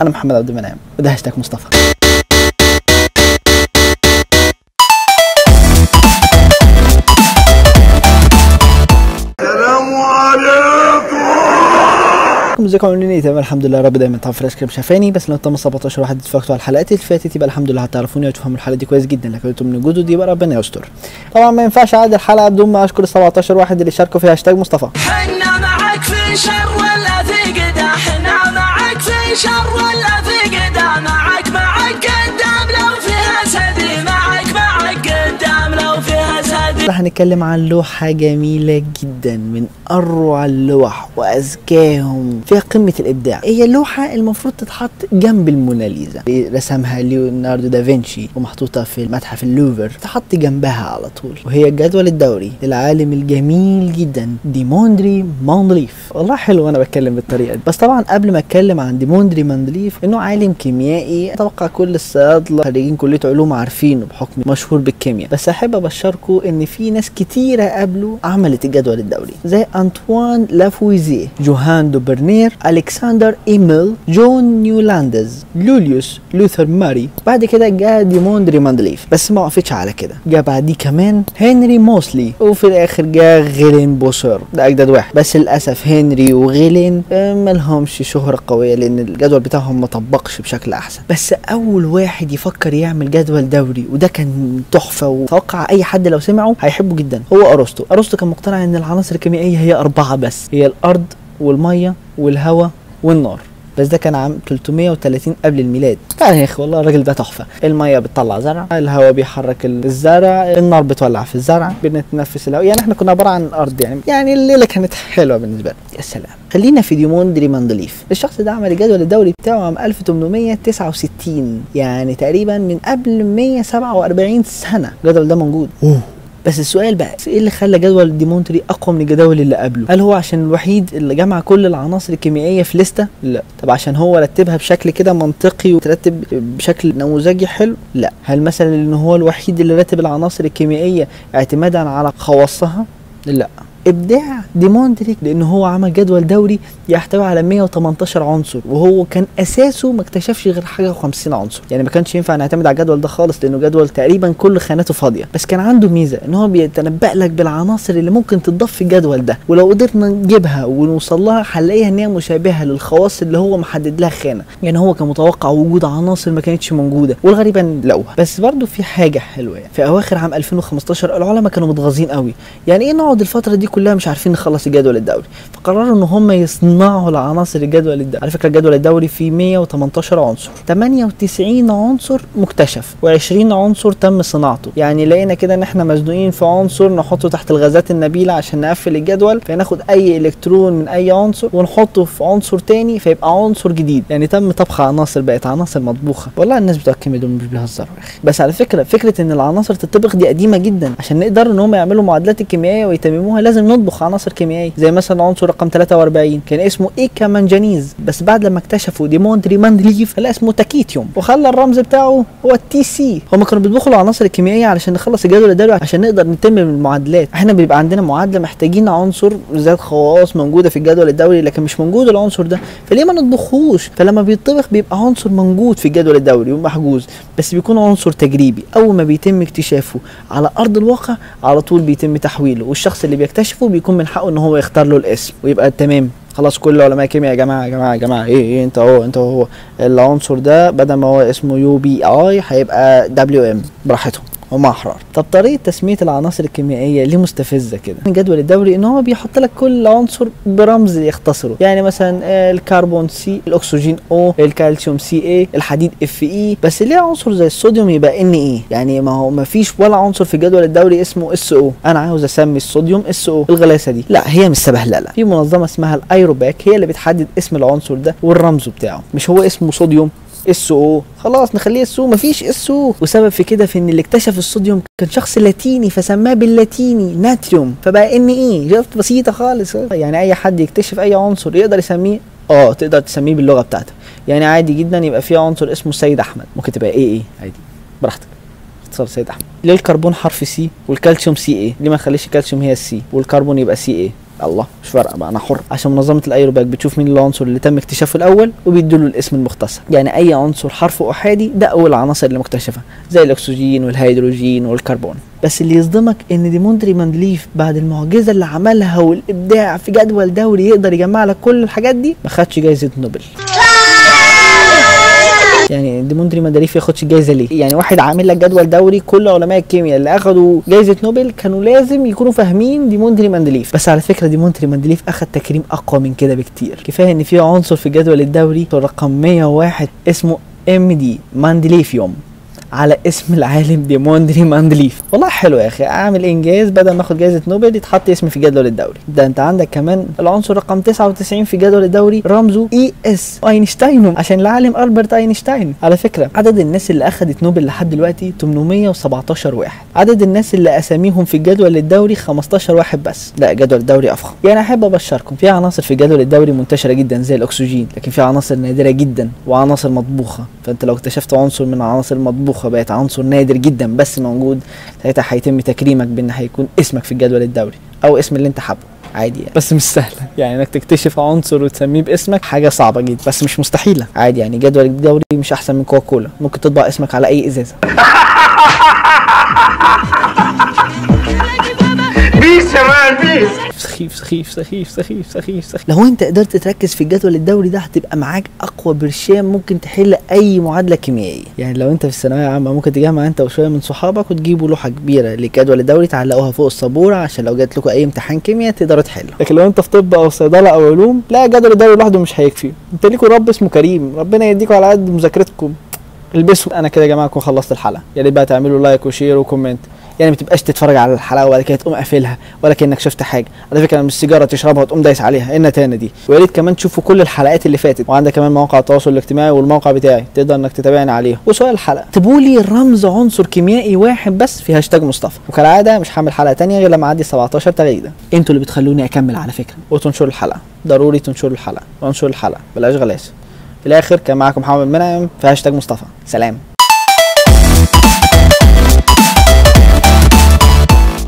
أنا محمد عبد المنعم وده هاشتاج مصطفى. السلام عليكم. ازيكم عاملين إيه تمام الحمد لله رب دايما طبعا فريش كريم شافاني بس لو أنتم 17 واحد اتفرجتوا على الحلقات اللي فاتت يبقى الحمد لله هتعرفوني وتفهموا الحلقة دي كويس جدا لكن أنتم من جدد يبقى ربنا يستر. طبعا ما ينفعش اعدي الحلقة بدون ما أشكر ال 17 واحد اللي شاركوا في هاشتاج مصطفى. حنا معك في شر هنتكلم عن لوحة جميلة جدا من أروع اللوح وأذكاهم فيها قمة الإبداع. هي لوحة المفروض تتحط جنب الموناليزا. اللي رسمها ليوناردو دافنشي ومحطوطة في المتحف اللوفر. تحط جنبها على طول. وهي الجدول الدوري للعالم الجميل جدا ديميتري مندليف. والله حلو وأنا بتكلم بالطريقة دي. بس طبعا قبل ما أتكلم عن ديميتري مندليف إنه عالم كيميائي أتوقع كل الصيادلة خريجين كلية علوم عارفينه بحكم مشهور بالكيمياء. بس أحب أبشركم إن في ناس كتيرة قبله عملت الجدول الدوري زي انطوان لافويزيه جوهان دوبرنير ألكسندر إيميل جون نيولاندز يوليوس لوثر ماير. بعد كده جاء ديميتري مندليف بس ما وقفتش على كده. جاء بعديه كمان هنري موسلي وفي الآخر جاء غلين سيبورغ ده أجدد واحد. بس للأسف هنري وغلين آه، ملهمش شهرة قوية لأن الجدول بتاعهم ما طبقش بشكل أحسن. بس أول واحد يفكر يعمل جدول دوري وده كان تحفة وأتوقع أي حد لو سمعه هيحبه جدا. هو أرسطو. أرسطو كان مقتنع إن العناصر الكيميائية هي أربعة بس. هي الأرض والمية والهواء والنار. بس ده كان عام 330 قبل الميلاد. كان يا أخي والله الراجل ده تحفة. المية بتطلع زرع الهواء بيحرك الزرع النار بتولع في الزرع بنتنفس الهواء. يعني إحنا كنا عبارة عن أرض يعني. يعني الليلة كانت حلوة بالنسبة لي يا سلام. خلينا في ديميتري مندليف. الشخص ده عمل الجدول الدوري بتاعه عام 1869 يعني تقريبا من قبل 147 سنة. الجدول ده موجود. أوه. بس السؤال بقى إيه اللي خلى جدول ديميتري أقوى من الجداول اللي قبله؟ هل هو عشان الوحيد اللي جمع كل العناصر الكيميائية في لستة؟ لا. طب عشان هو رتبها بشكل كده منطقي وترتب بشكل نموذجي حلو؟ لا. هل مثلا إن هو الوحيد اللي رتب العناصر الكيميائية اعتمادا على خواصها؟ لا. إبداع ديموندريك لأن هو عمل جدول دوري يحتوي على 118 عنصر وهو كان أساسه ما اكتشفش غير حاجة و50 عنصر. يعني ما كانش ينفع نعتمد على الجدول ده خالص لأنه جدول تقريبا كل خاناته فاضية. بس كان عنده ميزة إن هو بيتنبأ لك بالعناصر اللي ممكن تضاف في الجدول ده. ولو قدرنا نجيبها ونوصل لها هنلاقيها إن هي مشابهة للخواص اللي هو محدد لها خانة. يعني هو كان متوقع وجود عناصر ما كانتش موجودة والغريب ان لقوها. بس برضه في حاجة حلوة يعني. في أواخر عام 2015 العلماء كانوا متغاظين قوي. يعني إيه نقعد الفترة دي كلها مش عارفين نخلص الجدول الدوري. فقرروا إن هم يصنعوا العناصر الجدول الدوري على فكرة الجدول الدوري فيه 118 عنصر. 98 عنصر مكتشف و20 عنصر تم صناعته. يعني لقينا كده إن إحنا مزنوقين في عنصر نحطه تحت الغازات النبيلة عشان نقفل الجدول فناخد أي إلكترون من أي عنصر ونحطه في عنصر تاني فيبقى عنصر جديد. يعني تم طبخ عناصر بقت عناصر مطبوخة. والله الناس بتوع دول مش بيهزروا يا أخي. بس على فكرة فكرة إن العناصر تطبخ دي قديمة جدا. عشان نقدر إن هم يعملوا معادلات الكيميائيه ويتمموها لازم نطبخ عناصر كيميائية زي مثلا عنصر رقم 43 كان اسمه eka-manganese بس بعد لما اكتشفوا ديميتري مندليف خلاه اسمه تكنيتيوم. وخلى الرمز بتاعه هو ال T سي. هم كانوا بيطبخوا العناصر الكيميائيه علشان نخلص الجدول الدوري عشان نقدر نتمم المعادلات إحنا بيبقى عندنا معادلة محتاجين عنصر ذات خواص موجودة في الجدول الدوري لكن مش موجود العنصر ده فليه ما نطبخوش فلما بيطبخ بيبقى عنصر موجود في الجدول الدوري ومحجوز بس بيكون عنصر تجريبي. أول ما بيتم اكتشافه على أرض الواقع على طول بيتم تحويله. والشخص اللي بيكتشفه بيكون من حقه إن هو يختار له الاسم ويبقى تمام. خلاص كل علماء الكيمياء يا جماعة يا جماعة يا جماعة إيه إيه إنت أهو إنت أهو. العنصر ده بدل ما هو اسمه UBE هيبقى WM براحتهم. احرار طب طريقة تسمية العناصر الكيميائية ليه مستفزة كده؟ الجدول الدوري إن هو بيحط لك كل عنصر برمز يختصره. يعني مثلا آه، الكربون C الأكسجين O الكالسيوم CA الحديد FE بس ليه عنصر زي الصوديوم يبقى NA يعني ما هو ما فيش ولا عنصر في الجدول الدوري اسمه SO أنا عاوز أسمي الصوديوم SO الغلاسه دي. لا هي مش سبهللة. في منظمة اسمها ال IUPAC هي اللي بتحدد اسم العنصر ده والرمز بتاعه. مش هو اسمه صوديوم SO خلاص نخليه SO مفيش SO وسبب في كده في إن اللي اكتشف الصوديوم كان شخص لاتيني فسماه باللاتيني ناتريوم. فبقى NA؟ شفت بسيطة خالص. يعني أي حد يكتشف أي عنصر يقدر يسميه آه تقدر تسميه باللغة بتاعتك يعني عادي جدا يبقى في عنصر اسمه سيد أحمد. ممكن تبقى إيه إيه؟ عادي. براحتك. اختصار سيد أحمد. ليه الكربون حرف C والكالسيوم CA ليه ما نخليش الكالسيوم هي ال C والكربون يبقى CA الله مش فارقة بقى أنا حر. عشان منظمة ال IUPAC بتشوف مين العنصر اللي تم اكتشافه الأول وبيدوا له الاسم المختصر. يعني أي عنصر حرفه أحادي ده أول العناصر اللي مكتشفه زي الأكسجين والهيدروجين والكربون. بس اللي يصدمك إن ديميتري مندليف بعد المعجزة اللي عملها والإبداع في جدول دوري يقدر يجمع لك كل الحاجات دي ما خدش جايزة نوبل. يعني ديميتري مندليف ما ياخدش الجايزه ليه؟ يعني واحد عامل لك جدول دوري كل علماء الكيمياء اللي أخدوا جايزة نوبل كانوا لازم يكونوا فاهمين ديميتري مندليف. بس على فكرة ديميتري مندليف أخد تكريم أقوى من كده بكتير. كفاية إن في عنصر في الجدول الدوري رقم 101 اسمه MD مندليفيوم. على اسم العالم ديميتري مندليف والله حلو يا أخي أعمل إنجاز بدل ما آخد جائزه نوبل يتحط اسمي في الجدول الدوري. ده أنت عندك كمان العنصر رقم 99 في الجدول الدوري رمزه ES أينشتاينيوم عشان العالم ألبرت أينشتاين. على فكرة عدد الناس اللي أخدت نوبل لحد دلوقتي 817 واحد. عدد الناس اللي أساميهم في الجدول الدوري 15 واحد بس. لا جدول الدوري أفخم. يعني أحب أبشركم في عناصر في الجدول الدوري منتشرة جدا زي الأكسجين لكن في عناصر نادرة جدا وعناصر مطبوخة. فانت لو اكتشفت عنصر من العناصر المطبوخة بقت عنصر نادر جدا بس موجود ساعتها هيتم تكريمك بأن هيكون اسمك في الجدول الدوري أو اسم اللي انت حابه. عادي يعني. بس مش سهلة. يعني إنك تكتشف عنصر وتسميه باسمك حاجة صعبة جدا بس مش مستحيلة. عادي يعني جدول الدوري مش أحسن من كوكاكولا. ممكن تطبع اسمك على أي إزازة. peace يا man peace. سخيف سخيف سخيف سخيف سخيف سخيف لو انت قدرت تركز في الجدول الدوري ده هتبقى معاك أقوى برشام ممكن تحل أي معادلة كيميائية. يعني لو انت في الثانوية العامة ممكن تجمع انت وشوية من صحابك وتجيبوا لوحة كبيرة للجدول الدوري تعلقوها فوق السبورة عشان لو جات لكم أي امتحان كيمياء تقدروا تحلوا. لكن لو انت في طب أو صيدلة أو علوم لا الجدول الدوري لوحده مش هيكفي. انت ليكوا رب اسمه كريم. ربنا يديكوا على قد مذاكرتكم. البسوا. أنا كده يا جماعة أكون خلصت الحلقة. يا ريت بقى تعملوا like و share و comment. يعني ما تبقاش تتفرج على الحلقة وبعد كده تقوم قافلها ولا كأنك شفت حاجة. على فكرة مش سيجارة تشربها وتقوم دايس عليها. إيه النتانه دي؟ ويا ريت كمان تشوفوا كل الحلقات اللي فاتت. وعندك كمان مواقع التواصل الاجتماعي والموقع بتاعي. تقدر إنك تتابعني عليه وسؤال الحلقة. اكتبوا لي رمز عنصر كيميائي واحد بس في هاشتاج مصطفى. وكالعادة مش هعمل حلقة تانية غير لما أعدي 17 تغريده أنتوا اللي بتخلوني أكمل على فكرة. وتنشروا الحلقة. ضروري تنشروا الحلقة. وانشروا الحلقة. بلاش غلاسه في الآخر كان معاكم محمد منعم في هاشتاج مصطفى. سلام.